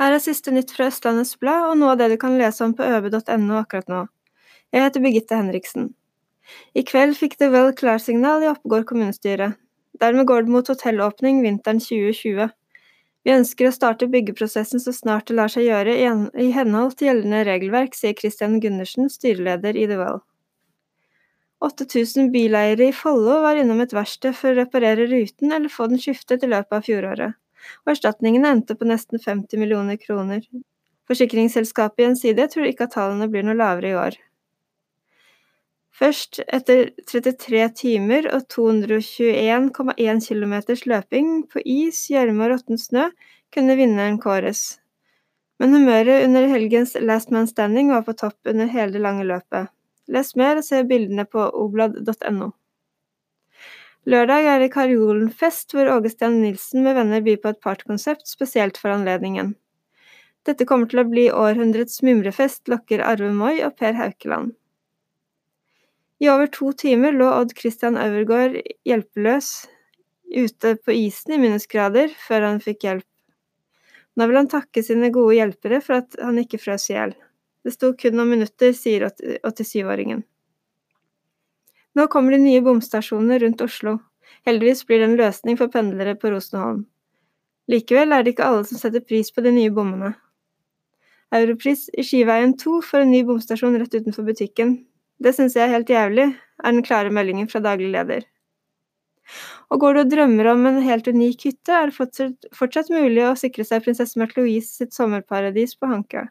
Her er siste nytt fra Østlandets Blad, og noe av det du kan lese om på øve.no akkurat nå. Jeg heter Birgitte Henriksen. I kveld fikk The Well klarsignal i Oppegård kommunestyre. Dermed går det mot hotellåpning vinteren 2020. Vi ønsker å starte byggeprosessen så snart det lar seg gjøre i henhold til gjeldende regelverk, sier Christian Gundersen, styreleder i The Well. 8000 bileiere i Follo var innom et verksted for å reparere ruten eller få den skiftet i løpet av fjoråret og erstatningene endte på nesten 50 millioner kroner. Forsikringsselskapet Gjensidige tror ikke at tallene blir noe lavere i år. Først etter 33 timer og 221,1 km løping på is, gjørme og råtten snø kunne vinneren kåres. Men humøret under helgens Last Man Standing var på topp under hele det lange løpet. Les mer og se bildene på oblad.no. Lørdag er det Karjolenfest, hvor Åge Steen Nilsen med venner byr på et partykonsept spesielt for anledningen. Dette kommer til å bli århundrets mimrefest, lokker Arve Moi og Per Haukeland. I over to timer lå Odd Christian Øvergaard hjelpeløs ute på isen i minusgrader før han fikk hjelp. Nå vil han takke sine gode hjelpere for at han ikke frøs i hjel. Det sto kun noen minutter, sier 87-åringen. Nå kommer de nye bomstasjonene rundt Oslo. Heldigvis blir det en løsning for pendlere på Rosenholm. Likevel er det ikke alle som setter pris på de nye bommene. Europris i Skiveien 2 får en ny bomstasjon rett utenfor butikken. Det synes jeg er helt jævlig, er den klare meldingen fra daglig leder. Og går du og drømmer om en helt unik hytte, er det fortsatt, mulig å sikre seg prinsesse Märtha Louise sitt sommerparadis på Hankø.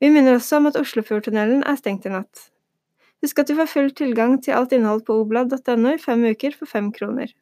Vi minner også om at Oslofjordtunnelen er stengt i natt. Husk at du får full tilgang til alt innhold på oblad.no i fem uker for fem kroner.